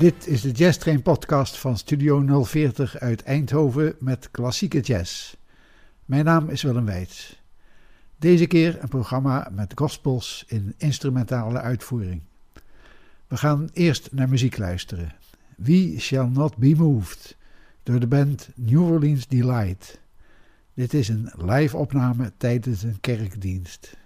Dit is de Jazz Train podcast van Studio 040 uit Eindhoven met klassieke jazz. Mijn naam is Willem Weits. Deze keer een programma met gospels in instrumentale uitvoering. We gaan eerst naar muziek luisteren. We Shall Not Be Moved door de band New Orleans Delight. Dit is een live opname tijdens een kerkdienst.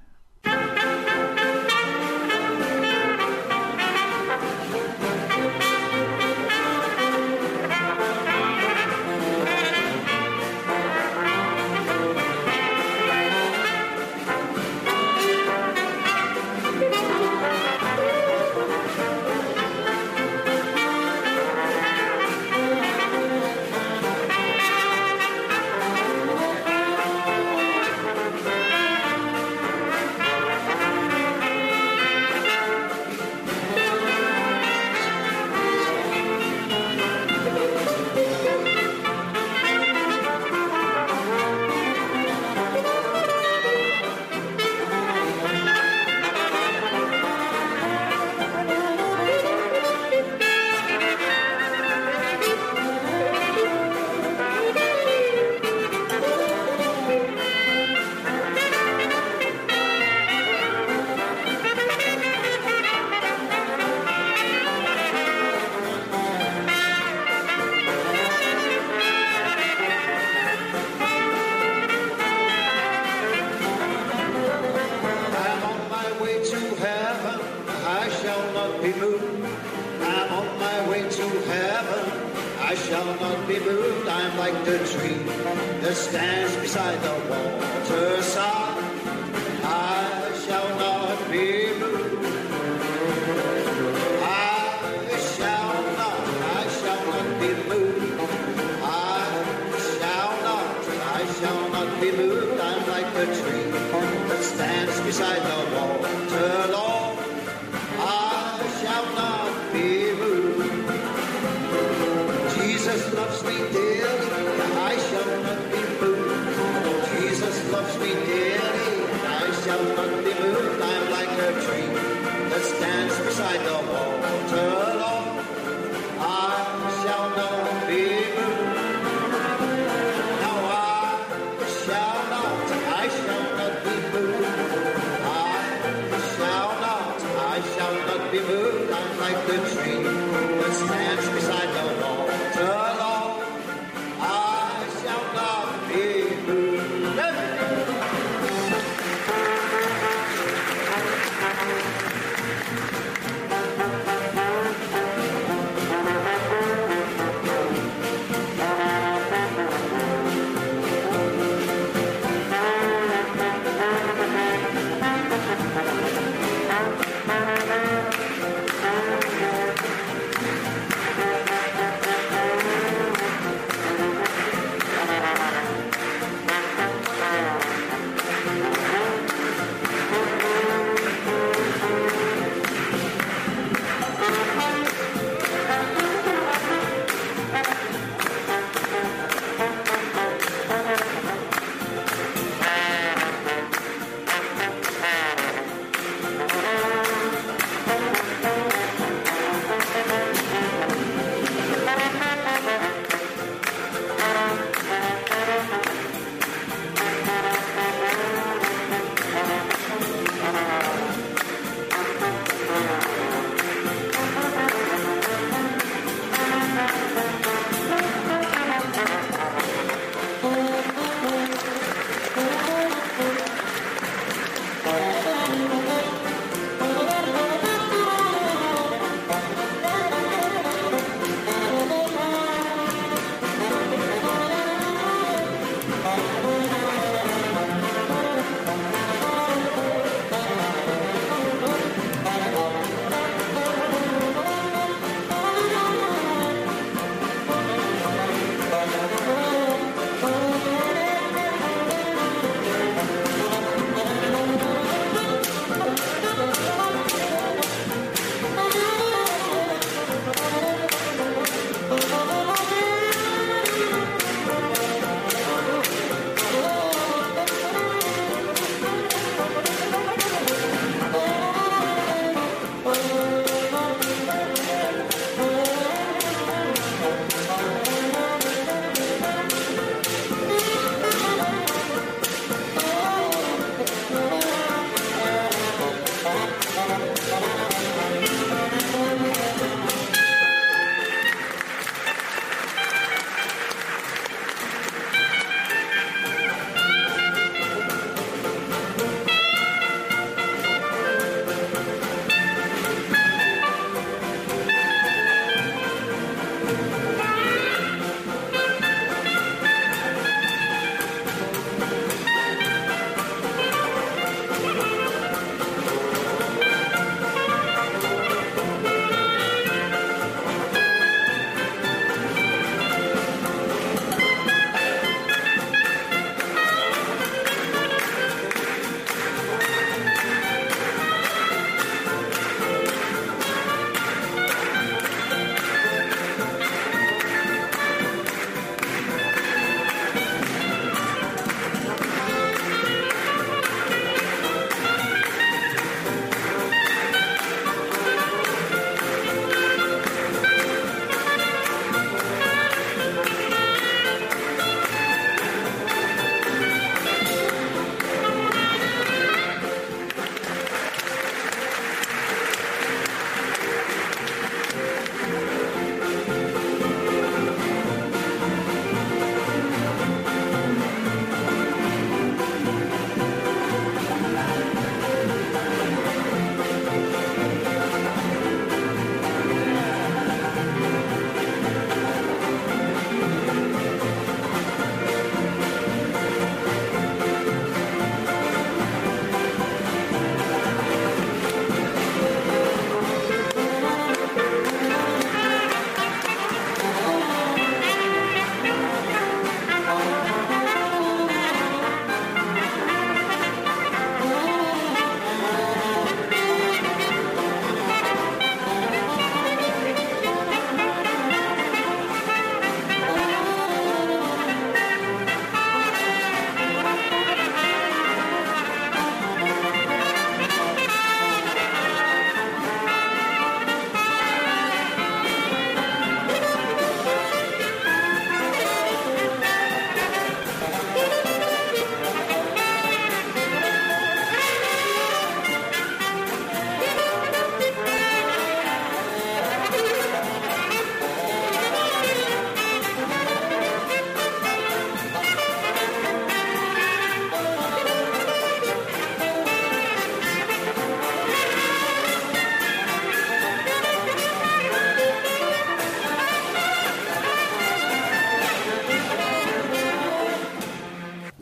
Loves me dearly, I shall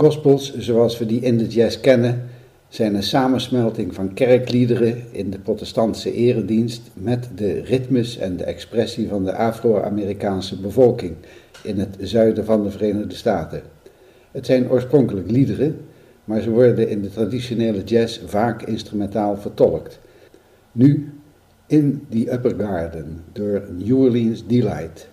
Gospels, zoals we die in de jazz kennen, zijn een samensmelting van kerkliederen in de protestantse eredienst met de ritmes en de expressie van de Afro-Amerikaanse bevolking in het zuiden van de Verenigde Staten. Het zijn oorspronkelijk liederen, maar ze worden in de traditionele jazz vaak instrumentaal vertolkt. Nu in the Upper Garden door New Orleans Delight.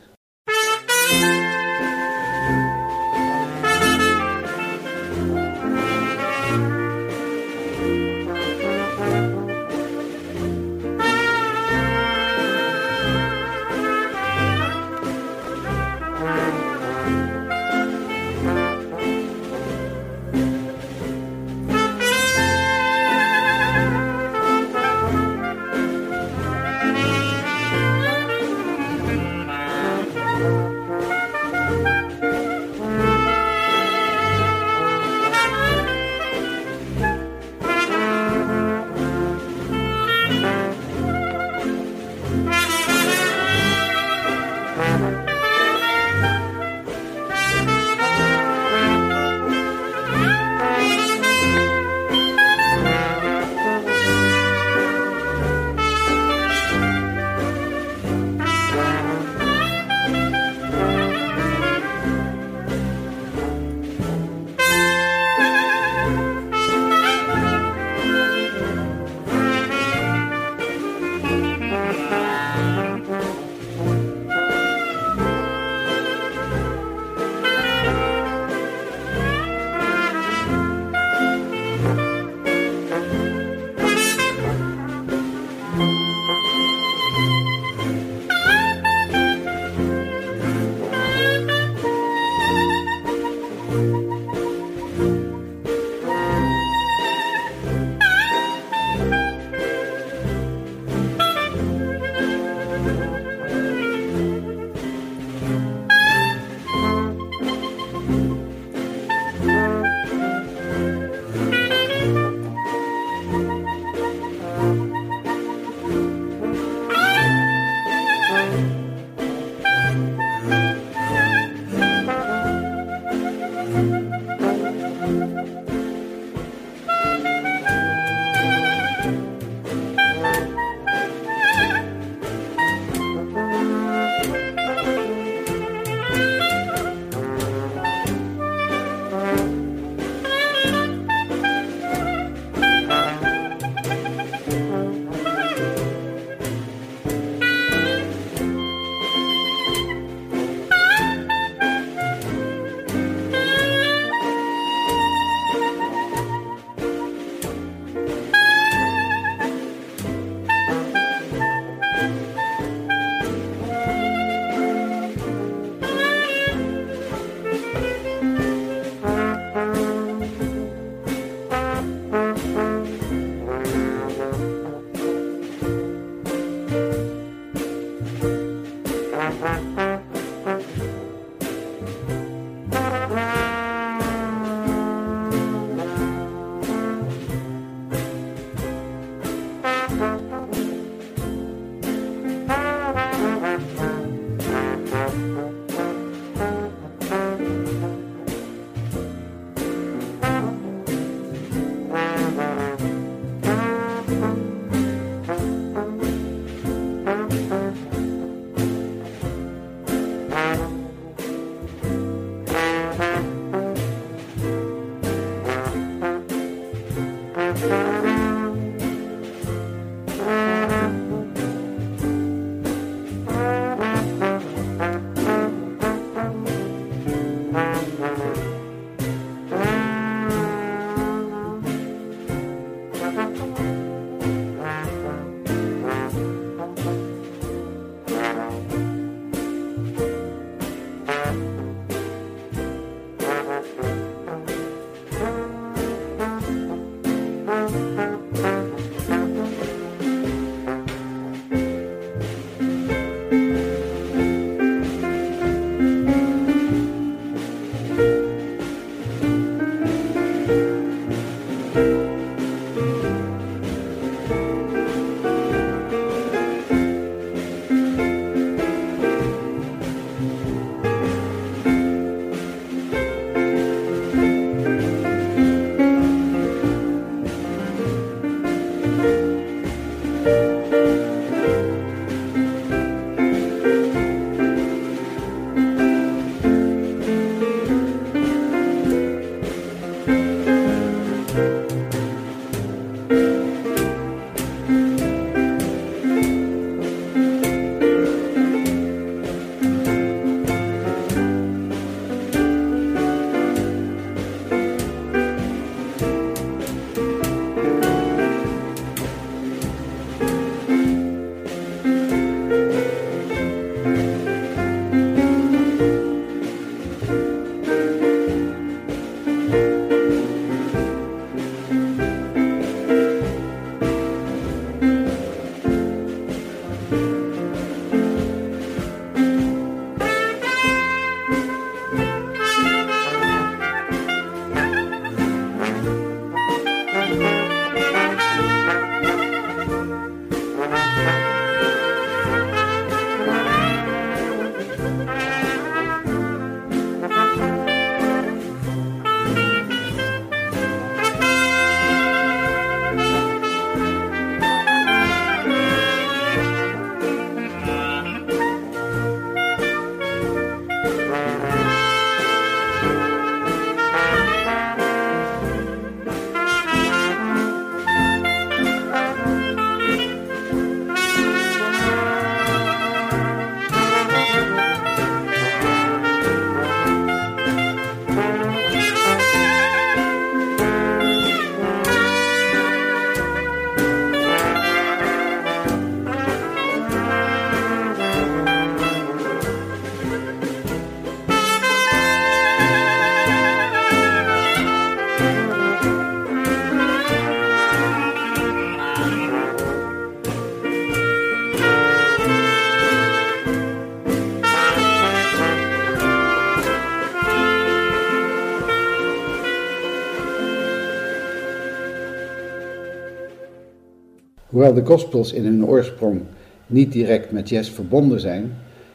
De gospels in hun oorsprong niet direct met jazz verbonden zijn,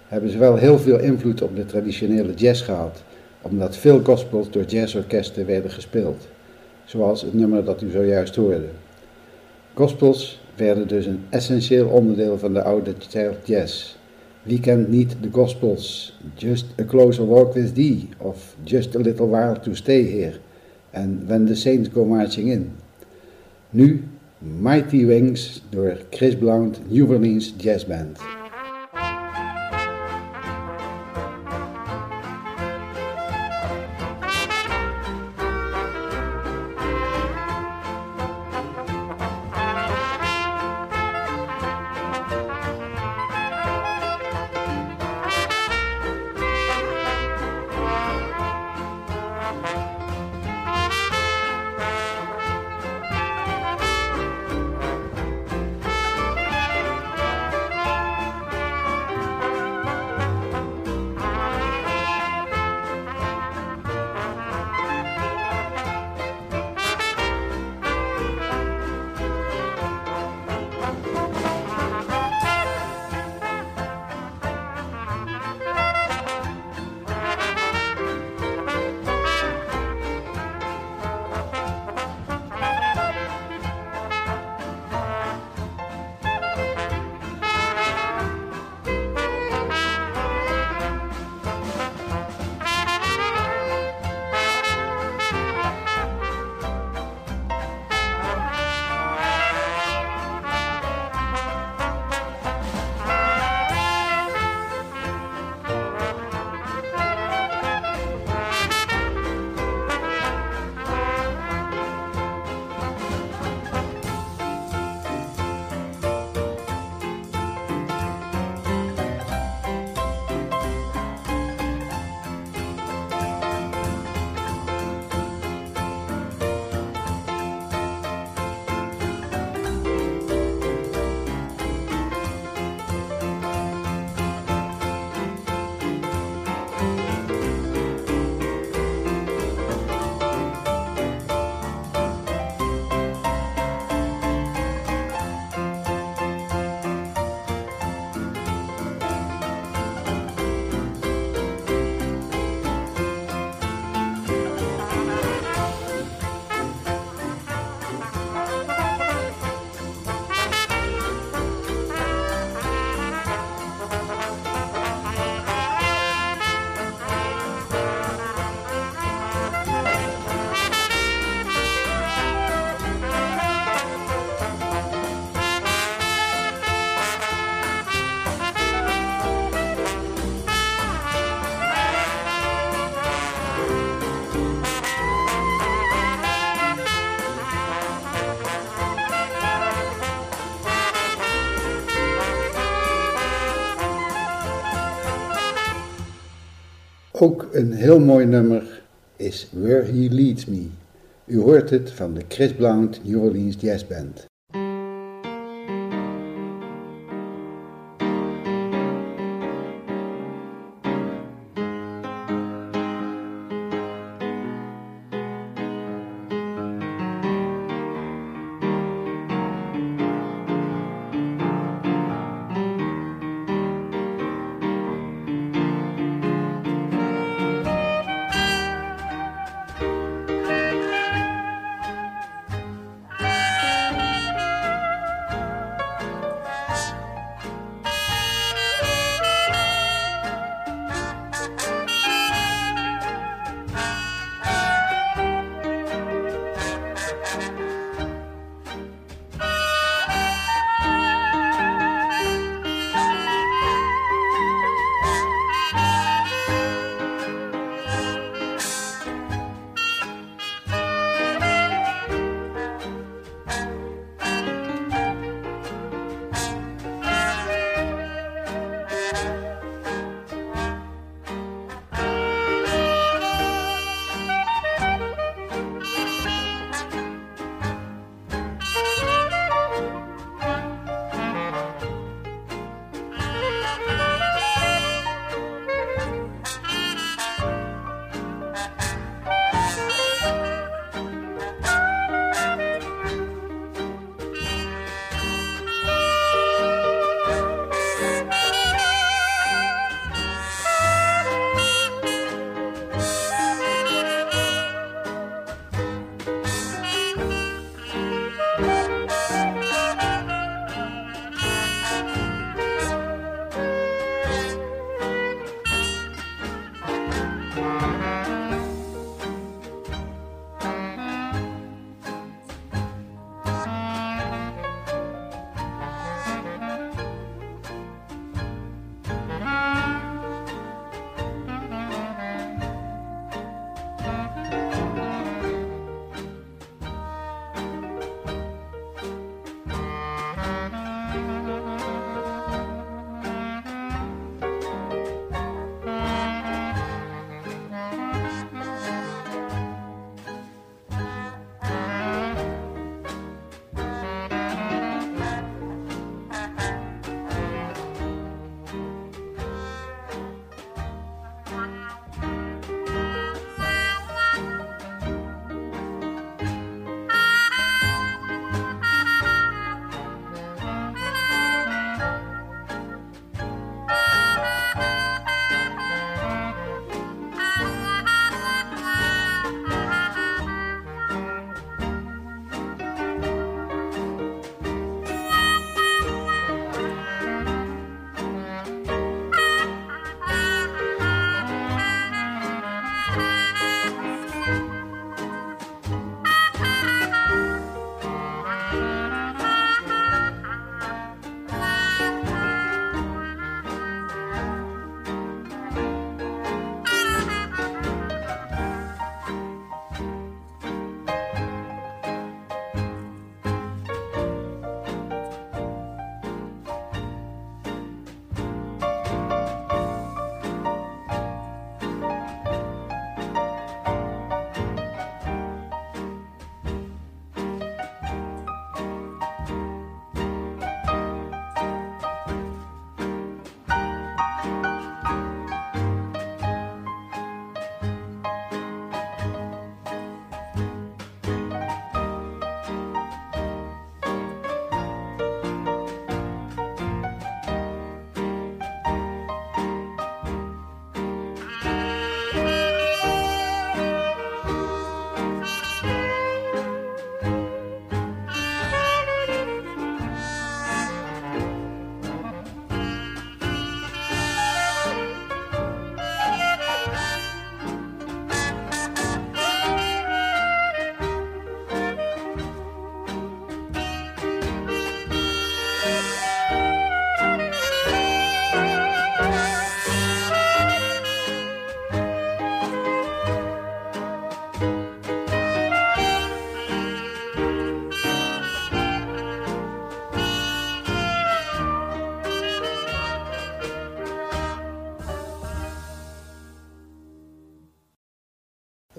hebben ze wel heel veel invloed op de traditionele jazz gehad, omdat veel gospels door jazzorkesten werden gespeeld, zoals het nummer dat u zojuist hoorde. Gospels werden dus een essentieel onderdeel van de oude jazz. Wie kent niet de gospels Just a Closer Walk With Thee of Just a Little While to Stay Here en When the Saints Go Marching In. Nu Mighty Wings door Chris Blount New Orleans Jazz Band. Ook een heel mooi nummer is Where He Leads Me. U hoort het van de Chris Blount New Orleans Jazz Band.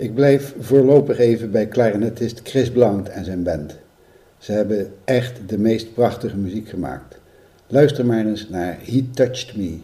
Ik blijf voorlopig even bij clarinetist Chris Blount en zijn band. Ze hebben echt de meest prachtige muziek gemaakt. Luister maar eens naar He Touched Me.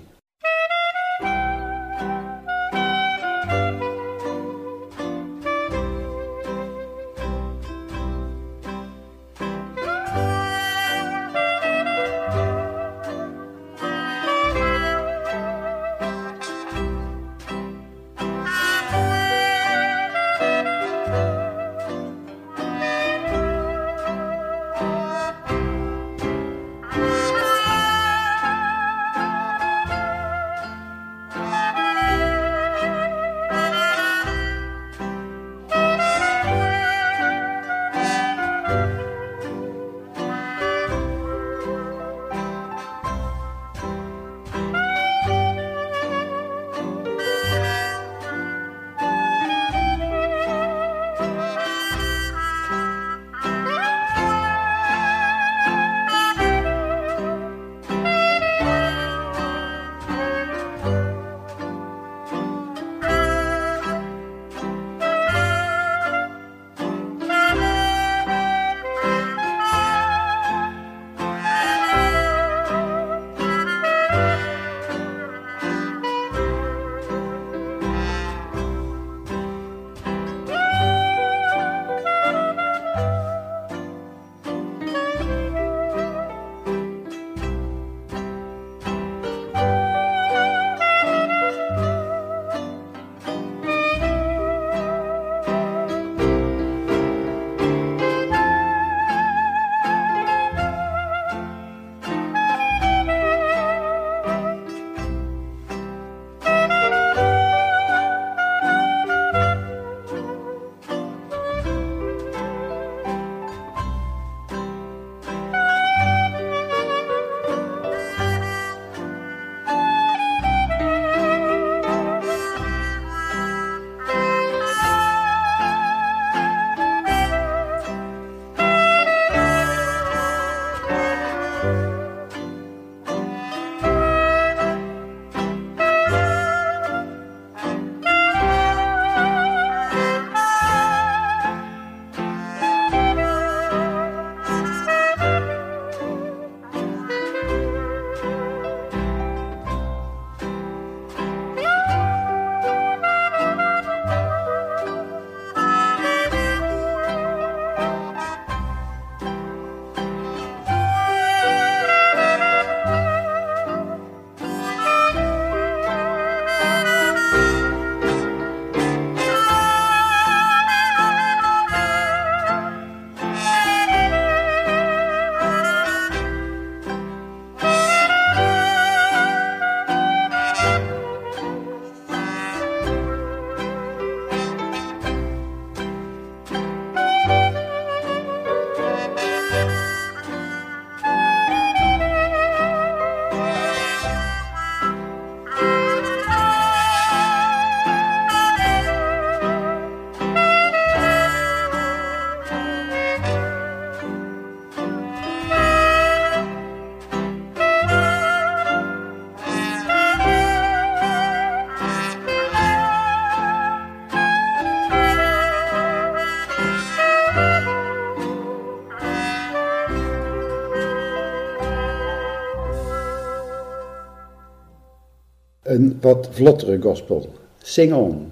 Wat vlottere gospel. Sing On,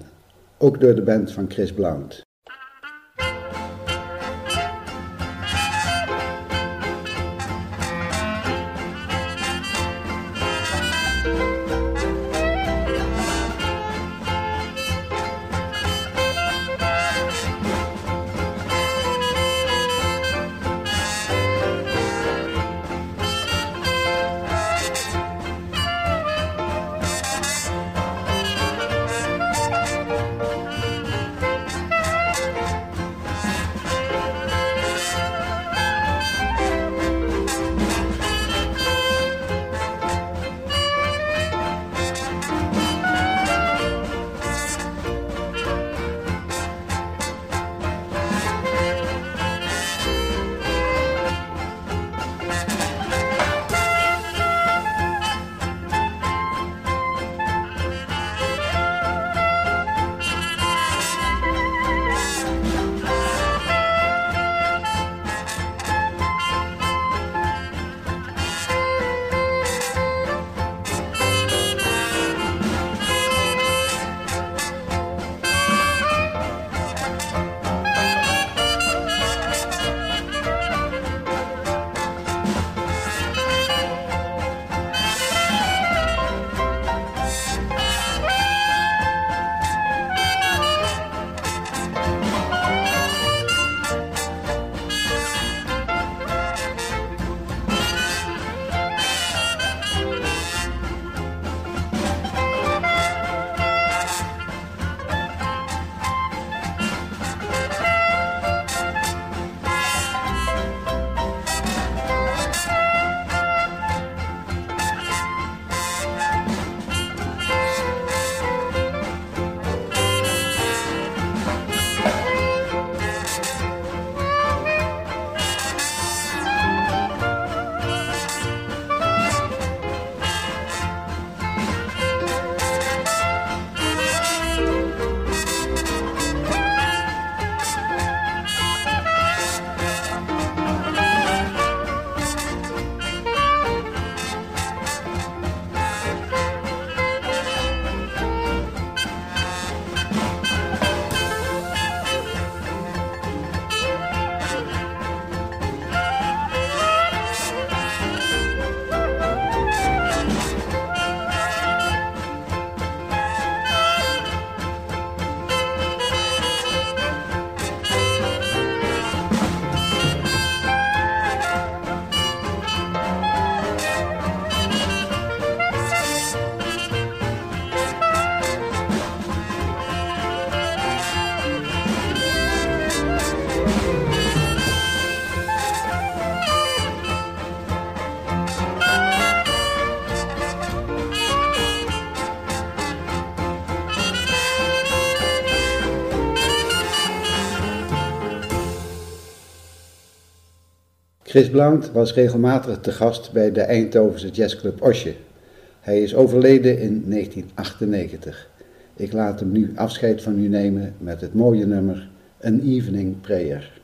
ook door de band van Chris Blount. Chris Blount was regelmatig te gast bij de Eindhovense jazzclub Osje. Hij is overleden in 1998. Ik laat hem nu afscheid van u nemen met het mooie nummer An Evening Prayer.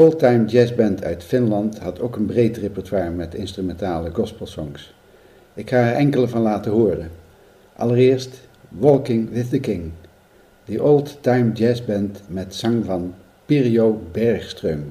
De Oldtime Jazzband uit Finland had ook een breed repertoire met instrumentale gospelsongs. Ik ga er enkele van laten horen. Allereerst Walking with the King, de Oldtime Jazzband met zang van Pirjo Bergström.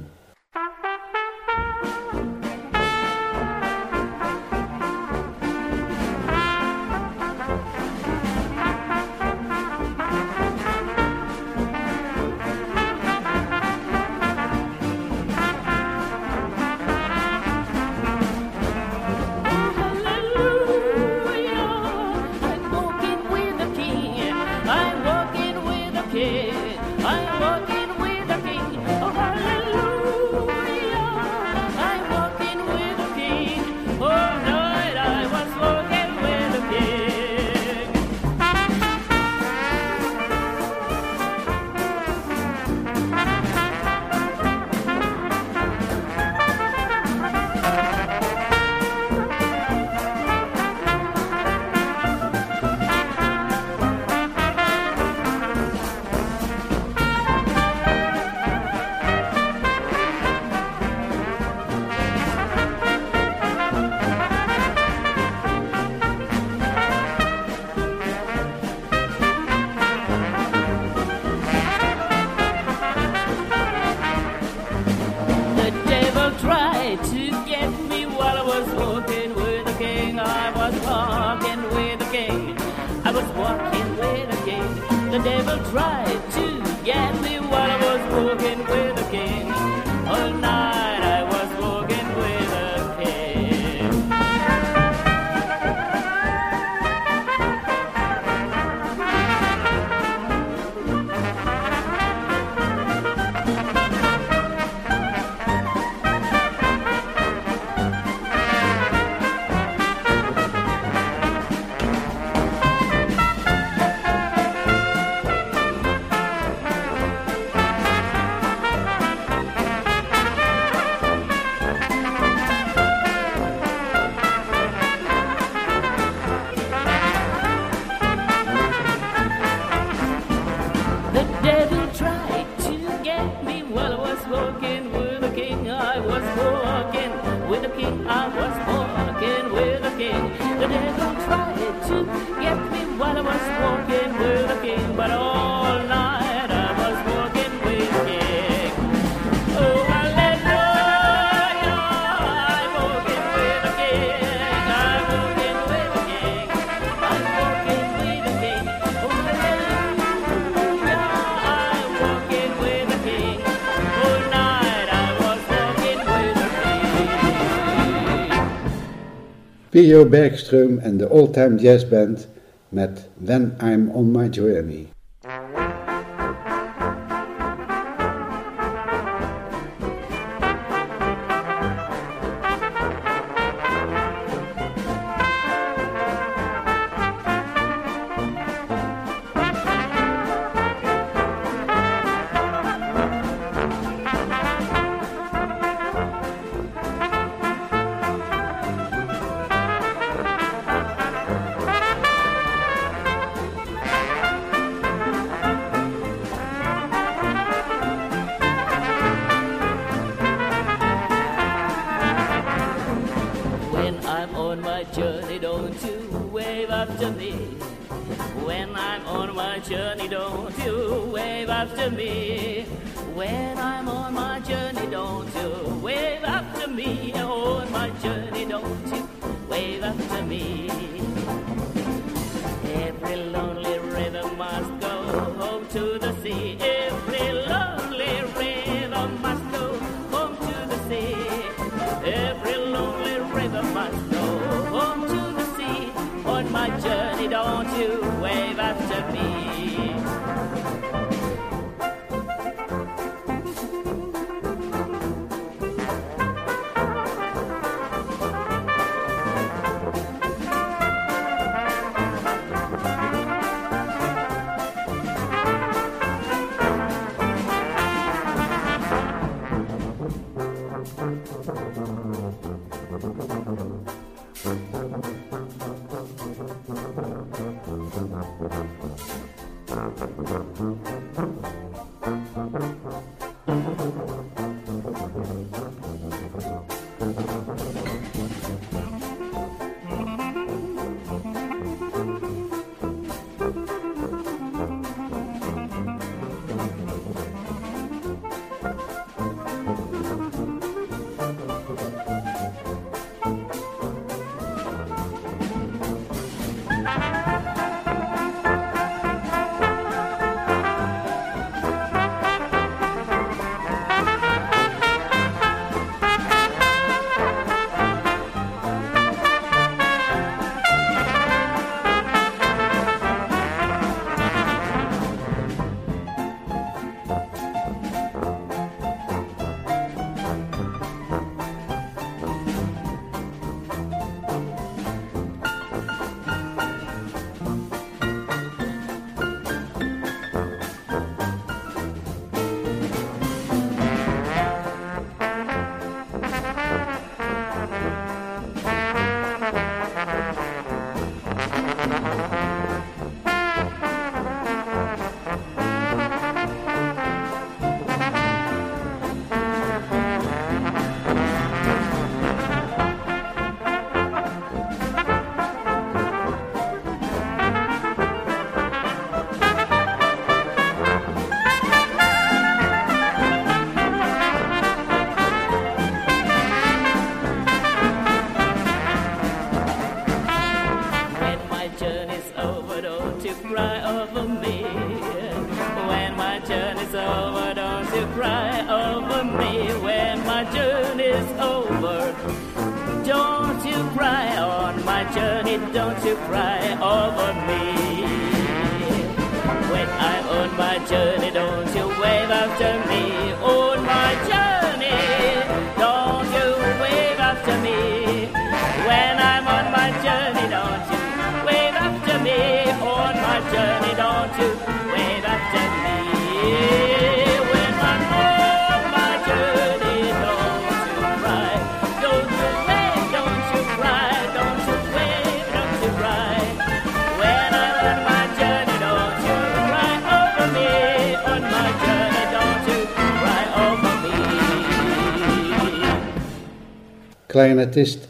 P.O. Bergström en de Old Time Jazz Band met When I'm on My Journey.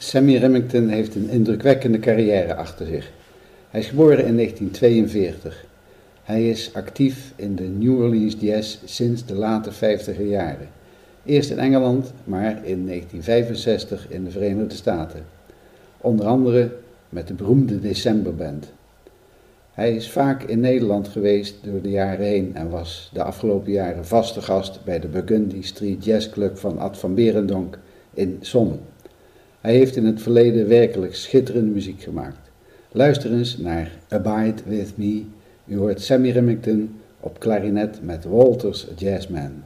Sammy Remington heeft een indrukwekkende carrière achter zich. Hij is geboren in 1942. Hij is actief in de New Orleans Jazz sinds de late 50er jaren. Eerst in Engeland, maar in 1965 in de Verenigde Staten. Onder andere met de beroemde Decemberband. Hij is vaak in Nederland geweest door de jaren heen en was de afgelopen jaren vaste gast bij de Burgundy Street Jazz Club van Ad van Berendonk in Sommen. Hij heeft in het verleden werkelijk schitterende muziek gemaakt. Luister eens naar Abide With Me. U hoort Sammy Remington op klarinet met Walters Jazzman.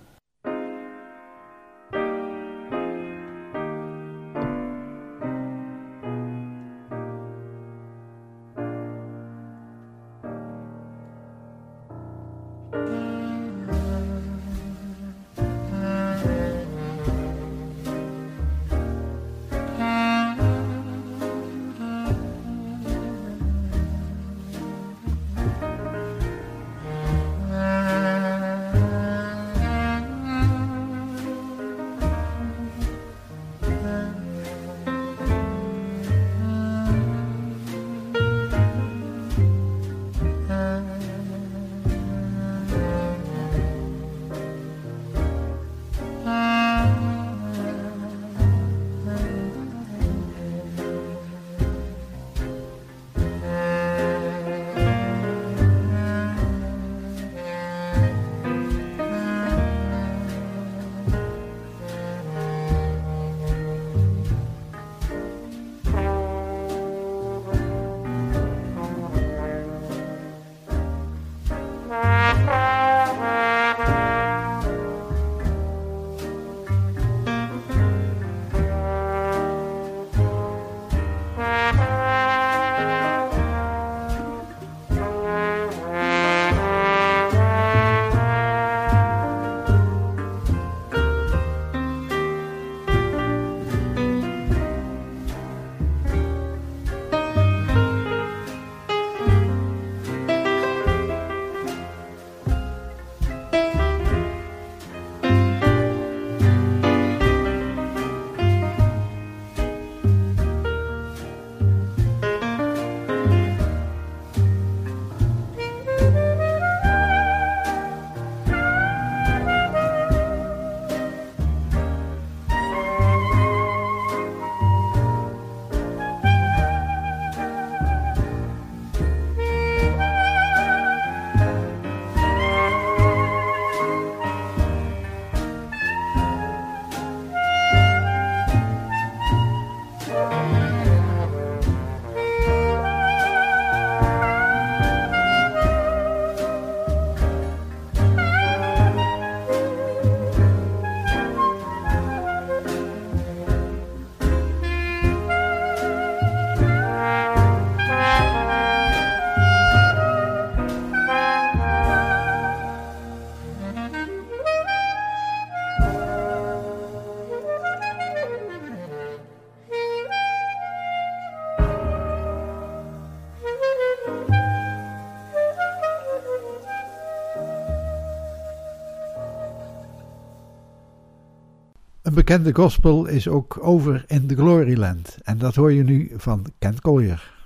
Een bekende gospel is ook over in the Gloryland. En dat hoor je nu van Kent Collier.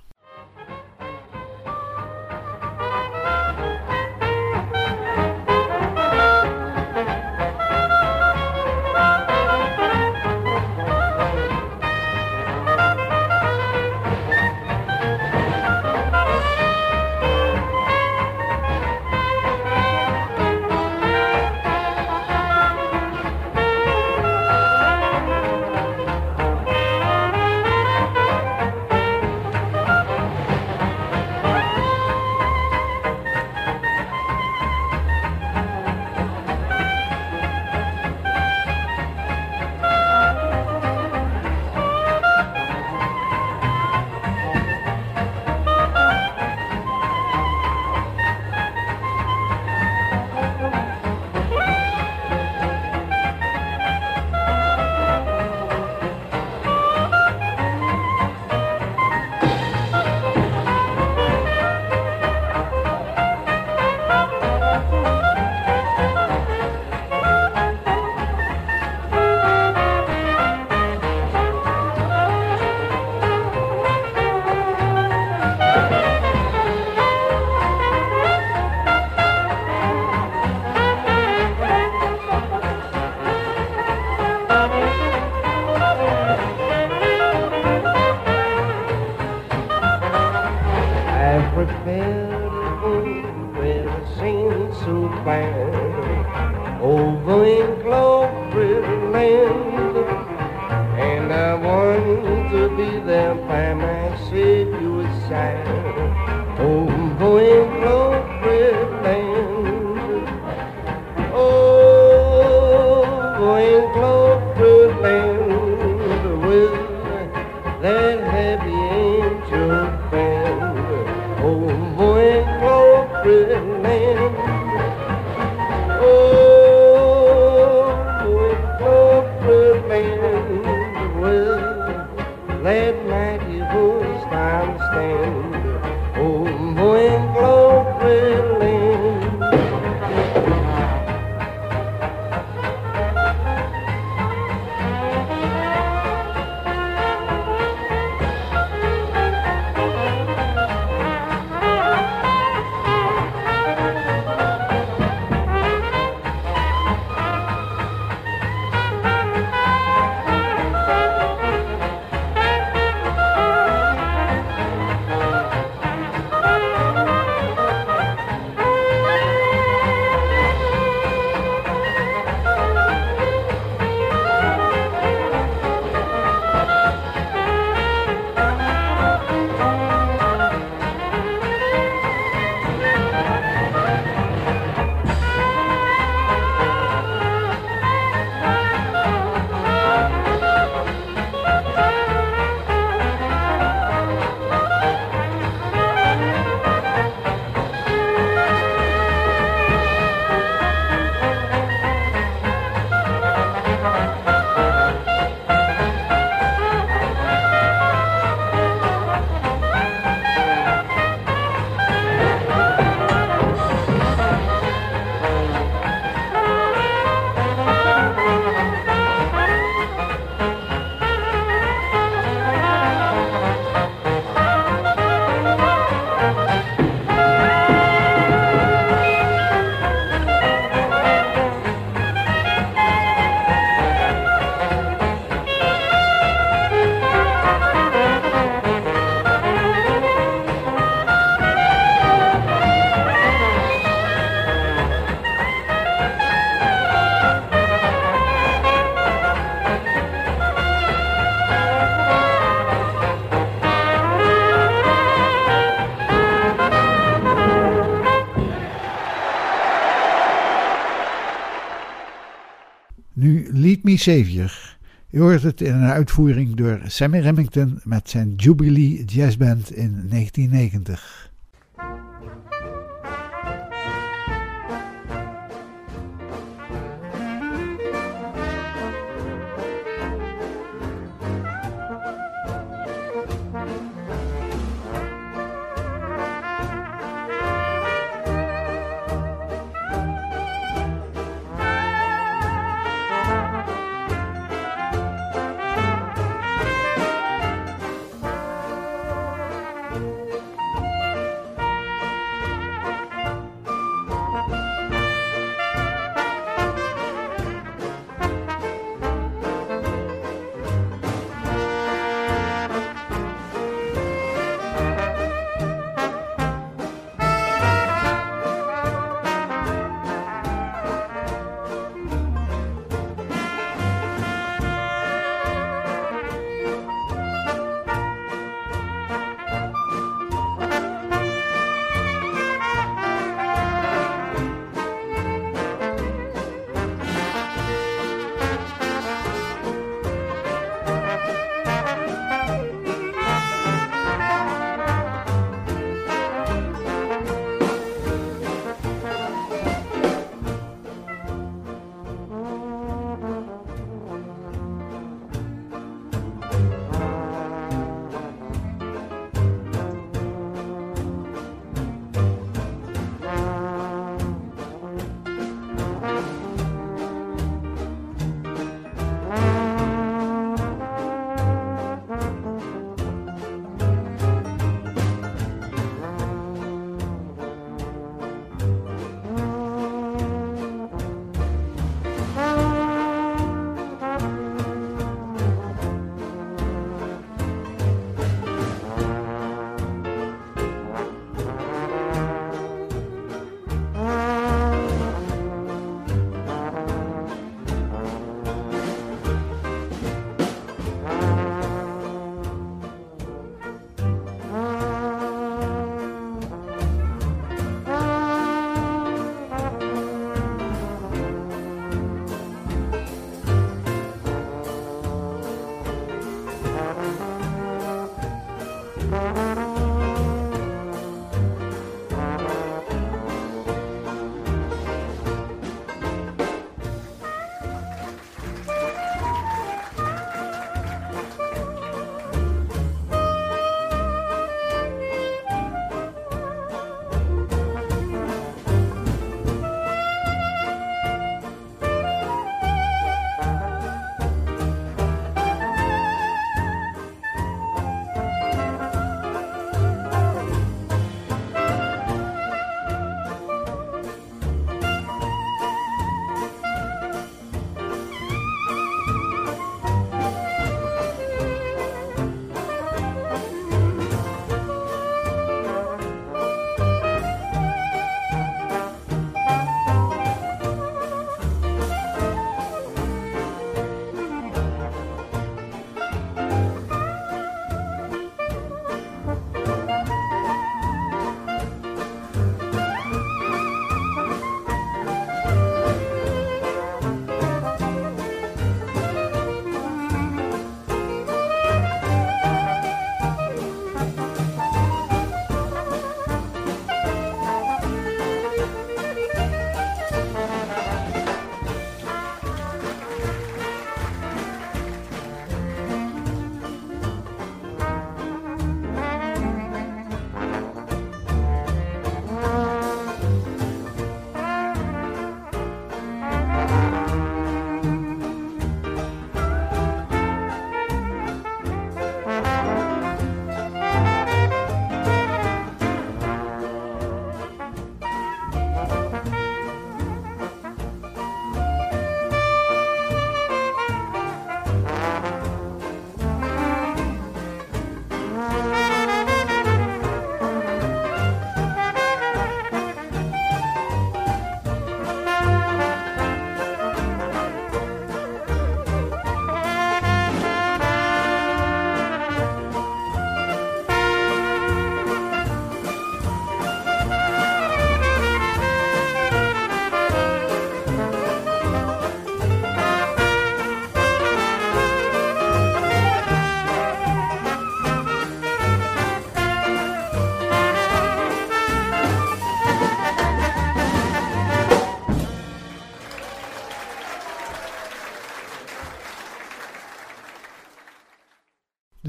Xavier. U hoort het in een uitvoering door Sammy Remington met zijn Jubilee Jazzband in 1990.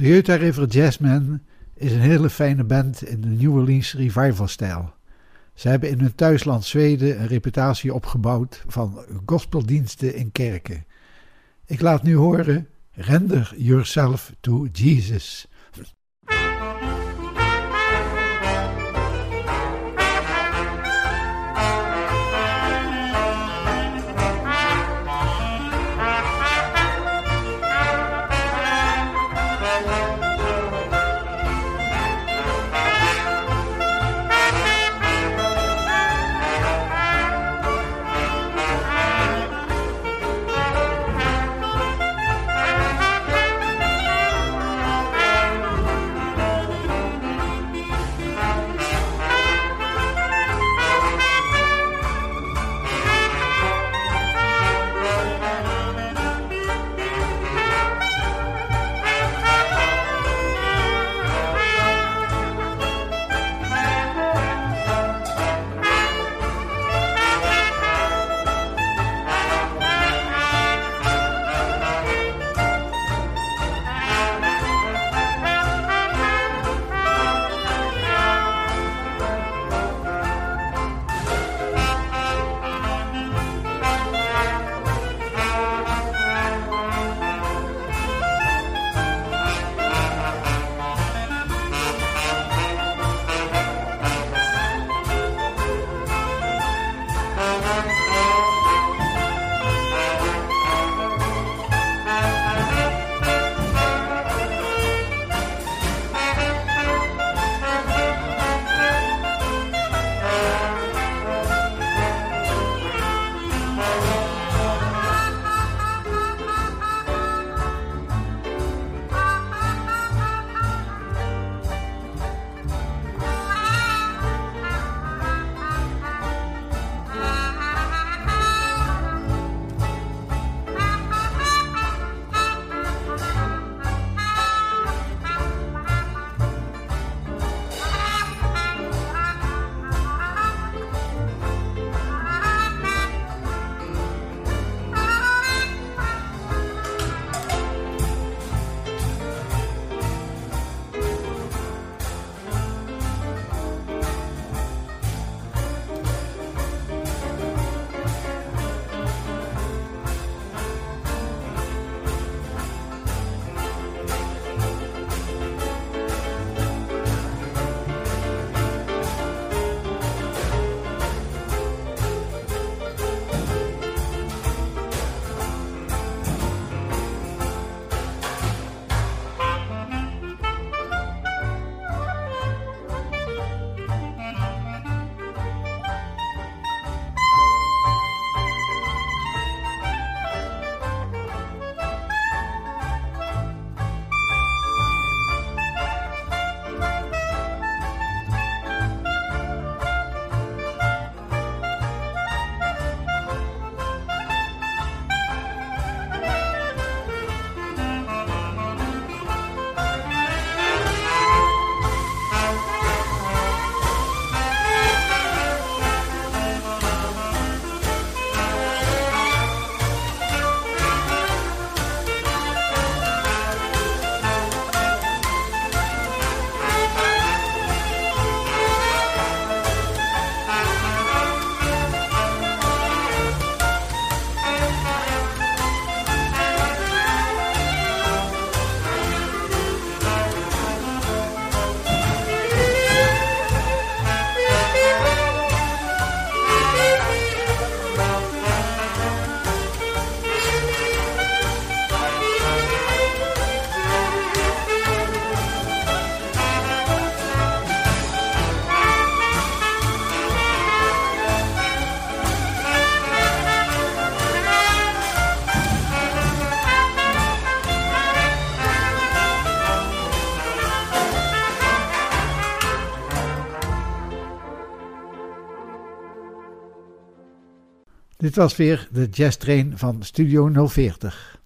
Utah River Jazzmen is een hele fijne band in de New Orleans revival-stijl. Ze hebben in hun thuisland Zweden een reputatie opgebouwd van gospeldiensten in kerken. Ik laat nu horen Render Yourself to Jesus. Dit was weer de Jazz Train van Studio 040.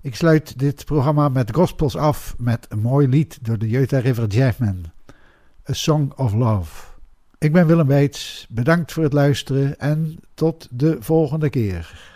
Ik sluit dit programma met gospels af met een mooi lied door de Jeuta River Jazzmen. A Song of Love. Ik ben Willem Weits, bedankt voor het luisteren en tot de volgende keer.